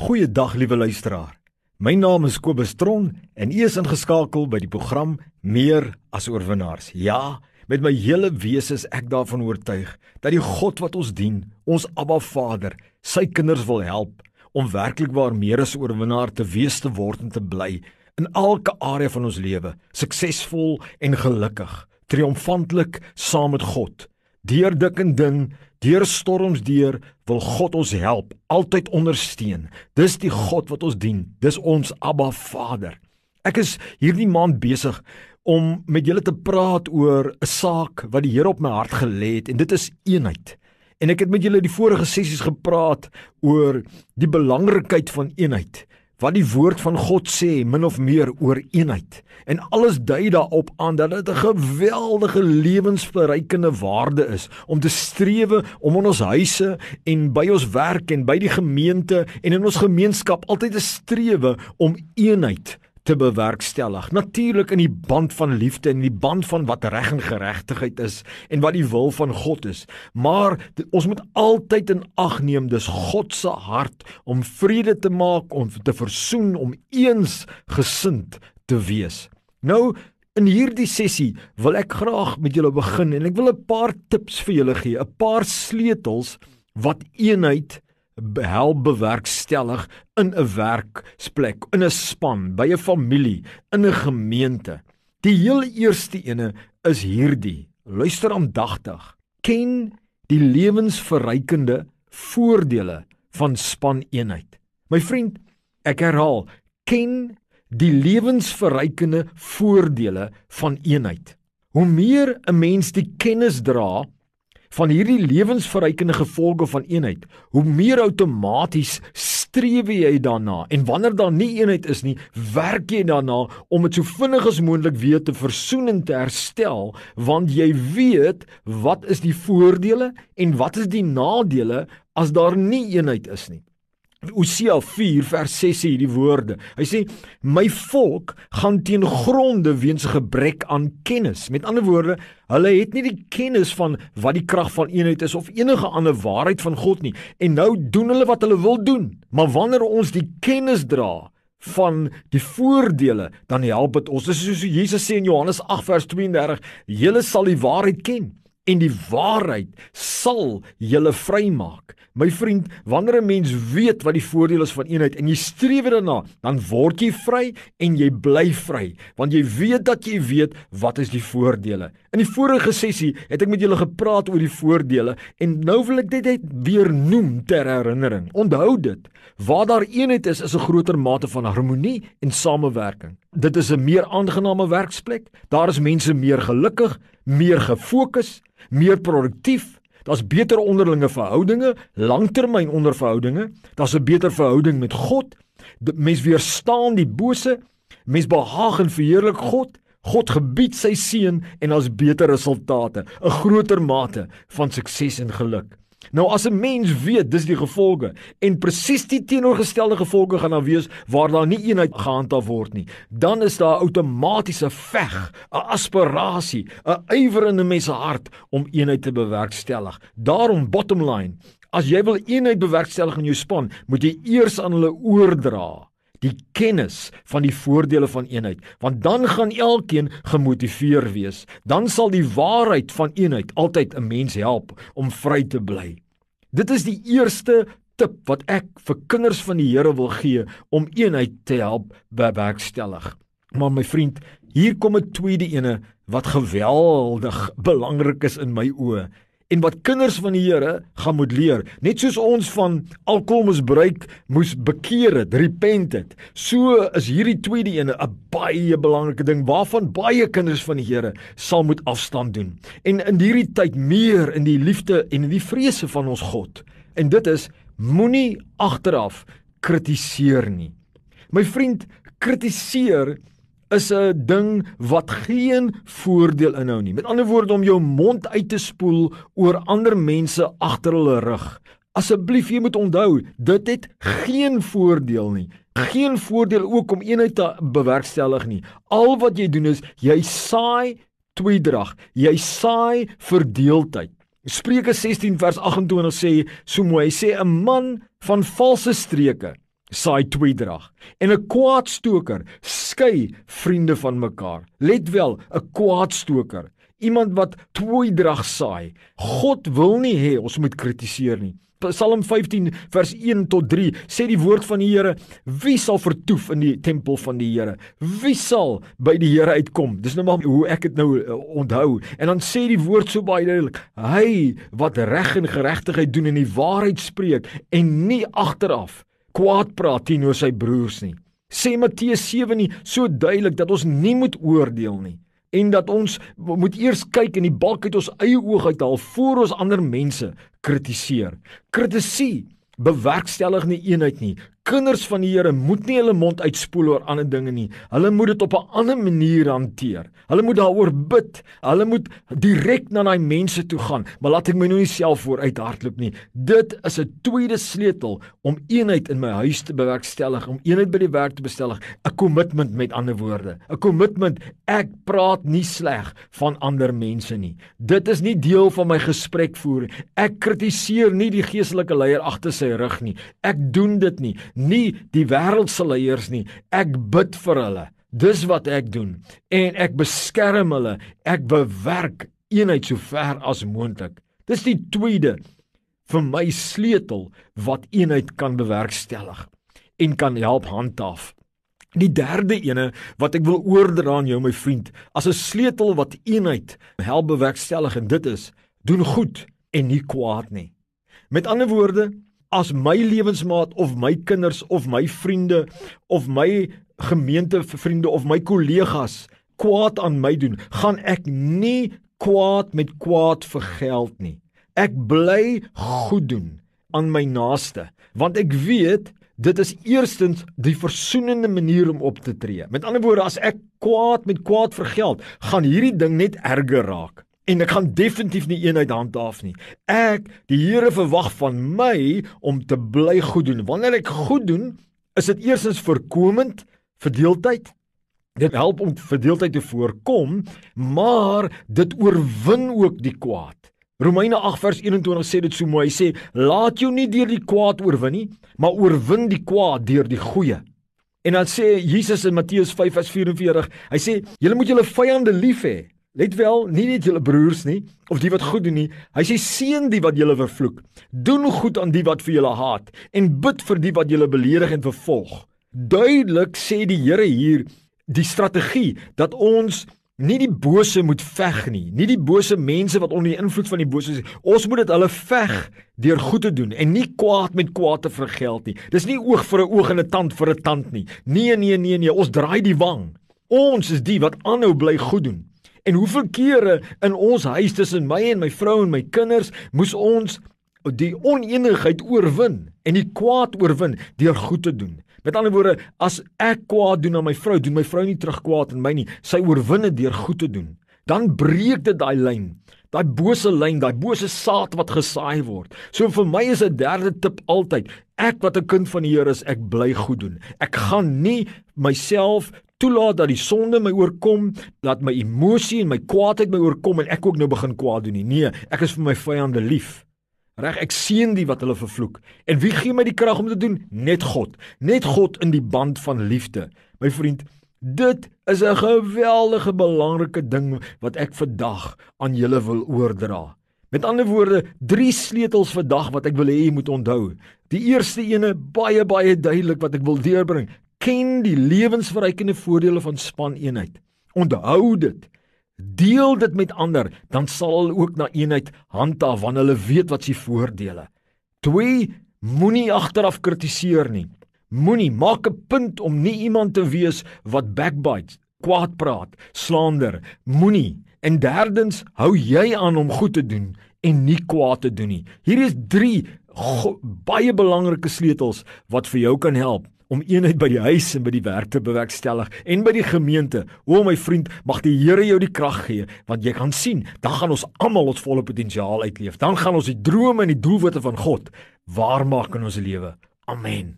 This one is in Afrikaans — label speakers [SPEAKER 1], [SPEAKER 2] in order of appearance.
[SPEAKER 1] Goeiedag liewe luisteraar. My naam is Kobus Tron en u is ingeskakel by die program Meer as oorwinnaars. Ja, met my hele wese is ek daarvan oortuig dat die God wat ons dien, ons Abba Vader, sy kinders wil help om werklik waar meer as oorwinnaar te wees te word en te bly in elke area van ons lewe, suksesvol en gelukkig, triomfantelik saam met God. Deur dik en dun, deur storms deur, wil God ons help, altyd ondersteun. Dis die God wat ons dien. Dis ons Abba Vader. Ek is hierdie maand besig om met julle te praat oor 'n saak wat die Here op my hart gelê het en dit is eenheid. En ek het met julle die vorige sessies gepraat oor die belangrikheid van eenheid wat die woord van God sê min of meer oor eenheid en alles dui daarop aan dat dit 'n geweldige lewensverrykende waarde is om te strewe om in ons huise en by ons werk en by die gemeente en in ons gemeenskap altyd te strewe om eenheid te bewerkstellig. Natuurlik in die band van liefde en die band van wat reg en geregtigheid is en wat die wil van God is. Maar ons moet altyd in ag neem dis God se hart om vrede te maak, om te versoen, om eens gesind te wees. Nou in hierdie sessie wil ek graag met julle begin en ek wil 'n paar tips vir julle gee, 'n paar sleutels wat eenheid help bewerkstellig in 'n werksplek, in 'n span, by 'n familie, in 'n gemeente. Die heel eerste ene is hierdie. Luister aandagtig. Ken die lewensverrykende voordele van spaneenheid. My vriend, ek herhaal, ken die lewensverrykende voordele van eenheid. Hoe meer 'n mens die kennis dra van hierdie lewensverrykende gevolge van eenheid, hoe meer outomaties streef jy daarna en wanneer daar nie eenheid is nie, werk jy daarna om dit so vinnig as moontlik weer te versoen en te herstel, want jy weet wat is die voordele en wat is die nadele as daar nie eenheid is nie. Hosea 4 vers 6 sê hierdie woorde. Hy sê my volk gaan teen gronde weens gebrek aan kennis. Met ander woorde, hulle het nie die kennis van wat die krag van eenheid is of enige ander waarheid van God nie. En nou doen hulle wat hulle wil doen. Maar wanneer ons die kennis dra van die voordele, dan help dit ons. Dis soos Jesus sê in Johannes 8 vers 32, julle sal die waarheid ken en die waarheid sal julle vrymaak. My vriend, wanneer 'n mens weet wat die voordele is van eenheid en jy streef daarna, dan word jy vry en jy bly vry, want jy weet dat jy weet wat is die voordele. In die vorige sessie het ek met julle gepraat oor die voordele en nou wil ek dit net weer noem ter herinnering. Onthou dit, waar daar eenheid is, is 'n groter mate van harmonie en samewerking. Dit is 'n meer aangename werksplek. Daar is mense meer gelukkig, meer gefokus, meer produktief Daar's beter onderlinge verhoudinge, langtermyn onderverhoudinge. Daar's 'n beter verhouding met God. Mens weerstaan die bose. Mens behaag en verheerlik God. God gebied sy seën en daar's beter resultate, 'n groter mate van sukses en geluk. Nou as 'n mens weet dis die gevolge en presies die teenoorgestelde gevolge gaan daar wees waar daar nie eenheid gehandhaaf word nie, dan is daar outomatiese veg, 'n aspirasie, 'n ywer in 'n mens se hart om eenheid te bewerkstellig. Daarom bottom line, as jy wil eenheid bewerkstellig in jou span, moet jy eers aan hulle oordra die kennis van die voordele van eenheid. Want dan gaan elkeen gemotiveer wees. Dan sal die waarheid van eenheid altyd 'n mens help om vry te bly. Dit is die eerste tip wat ek vir kinders van die Here wil gee om eenheid te help bewerkstellig. Maar my vriend hier kom 'n tweede ene wat geweldig belangrik is in my oë en wat kinders van die Here gaan moet leer. Net soos ons van alkoholmisbruik moes bekeer het, repent het. So is hierdie tweede ene 'n baie belangrike ding waarvan baie kinders van die Here sal moet afstand doen. En in hierdie tyd meer in die liefde en in die vrese van ons God. En dit is moenie agteraf kritiseer nie. My vriend, kritiseer is 'n ding wat geen voordeel inhou nie. Met ander woorde om jou mond uit te spoel oor ander mense agter hulle rug. Asseblief, jy moet onthou, dit het geen voordeel nie. Geen voordeel ook om eenheid te bewerkstellig nie. Al wat jy doen is jy saai tweedrag. Jy saai verdeeldheid. Spreuke 16 vers 28 sê so mooi, hy sê 'n man van valse streke saai tweedrag en 'n kwaadstoker skei vriende van mekaar. Let wel, 'n kwaadstoker, iemand wat tweedrag saai. God wil nie hê ons moet kritiseer nie. Psalm 15 vers 1 tot 3 sê die woord van die Here: Wie sal vertoef in die tempel van die Here? Wie sal by die Here uitkom? Dis nou maar hoe ek dit nou uh, onthou. En dan sê die woord so baie duidelik: Hy wat reg en geregtigheid doen en die waarheid spreek en nie agteraf kwaad praat teenoor sy broers nie. Sê Matteus 7 nie so duidelik dat ons nie moet oordeel nie en dat ons moet eers kyk in die balk uit ons eie oog uithaal voor ons ander mense kritiseer. Kritisie bewerkstellig nie eenheid nie. Kinders van die Here moet nie hulle mond uitspoel oor ander dinge nie. Hulle moet dit op 'n ander manier hanteer. Hulle moet daaroor bid. Hulle moet direk na daai mense toe gaan. Maar laat ek my nou nie self vooruit hardloop nie. Dit is 'n tweede sleutel om eenheid in my huis te bewerkstellig, om eenheid by die werk te bestellig. 'n Kommitment met ander woorde. 'n Kommitment. Ek praat nie sleg van ander mense nie. Dit is nie deel van my gesprek voer. Ek kritiseer nie die geestelike leier agter sy rug nie. Ek doen dit nie nie die wêreldse leiers nie. Ek bid vir hulle. Dis wat ek doen en ek beskerm hulle. Ek bewerk eenheid so ver as moontlik. Dis die tweede vir my sleutel wat eenheid kan bewerkstellig en kan help handhaaf. Die derde ene wat ek wil oordra aan jou my vriend, as 'n sleutel wat eenheid help bewerkstellig en dit is doen goed en nie kwaad nie. Met ander woorde, as my lewensmaat of my kinders of my vriende of my gemeentevriende of my kollegas kwaad aan my doen, gaan ek nie kwaad met kwaad vergeld nie. Ek bly goed doen aan my naaste, want ek weet dit is eerstens die versoenende manier om op te tree. Met ander woorde, as ek kwaad met kwaad vergeld, gaan hierdie ding net erger raak en ek gaan definitief nie eenheid handhaaf nie. Ek, die Here verwag van my om te bly goed doen. Wanneer ek goed doen, is dit eerstens voorkomend verdeeldheid. Dit help om verdeeldheid te voorkom, maar dit oorwin ook die kwaad. Romeine 8 vers 21 sê dit so mooi. Hy sê: "Laat jou nie deur die kwaad oorwin nie, maar oorwin die kwaad deur die goeie." En dan sê Jesus in Matteus 5 vers 44, hy sê: "Julle moet julle vyande lief hê." Let wel, nie net julle broers nie of die wat goed doen nie. Hy sê seën die wat julle vervloek. Doen goed aan die wat vir julle haat en bid vir die wat julle beledig en vervolg. Duidelik sê die Here hier die strategie dat ons nie die bose moet veg nie, nie die bose mense wat onder die invloed van die bose is. Ons moet dit hulle veg deur goed te doen en nie kwaad met kwaad te vergeld nie. Dis nie oog vir 'n oog en 'n tand vir 'n tand nie. Nee nee nee nee, ons draai die wang. Ons is die wat aanhou bly goed doen. En hoeveel kere in ons huis tussen my en my vrou en my kinders moes ons die oneenigheid oorwin en die kwaad oorwin deur goed te doen. Met ander woorde, as ek kwaad doen aan my vrou, doen my vrou nie terug kwaad aan my nie. Sy oorwin dit deur goed te doen. Dan breek dit daai lyn. Daai bose lyn, daai bose saad wat gesaai word. So vir my is 'n derde tip altyd, ek wat 'n kind van die Here is, ek bly goed doen. Ek gaan nie myself toelaat dat die sonde my oorkom, dat my emosie en my kwaadheid my oorkom en ek ook nou begin kwaad doen nie. Nee, ek is vir my vyande lief. Reg, ek seën die wat hulle vervloek. En wie gee my die krag om te doen? Net God. Net God in die band van liefde. My vriend, dit is 'n geweldige belangrike ding wat ek vandag aan julle wil oordra. Met ander woorde, drie sleutels vir dag wat ek wil hê jy moet onthou. Die eerste ene baie baie duidelik wat ek wil deurbring ken die lewensverrykende voordele van spaneenheid. Onthou dit. Deel dit met ander, dan sal hulle ook na eenheid handhaaf wanneer hulle weet wat se voordele. 2 Moenie agteraf kritiseer nie. Moenie maak 'n punt om nie iemand te wees wat backbite, kwaad praat, slander. Moenie. En derdens, hou jy aan om goed te doen en nie kwaad te doen nie. Hier is 3 baie belangrike sleutels wat vir jou kan help om eenheid by die huis en by die werk te bewerkstellig en by die gemeente. O my vriend, mag die Here jou die krag gee want jy kan sien, dan gaan ons almal ons volle potensiaal uitleef. Dan gaan ons die drome en die doelwitte van God waarmaak in ons lewe. Amen.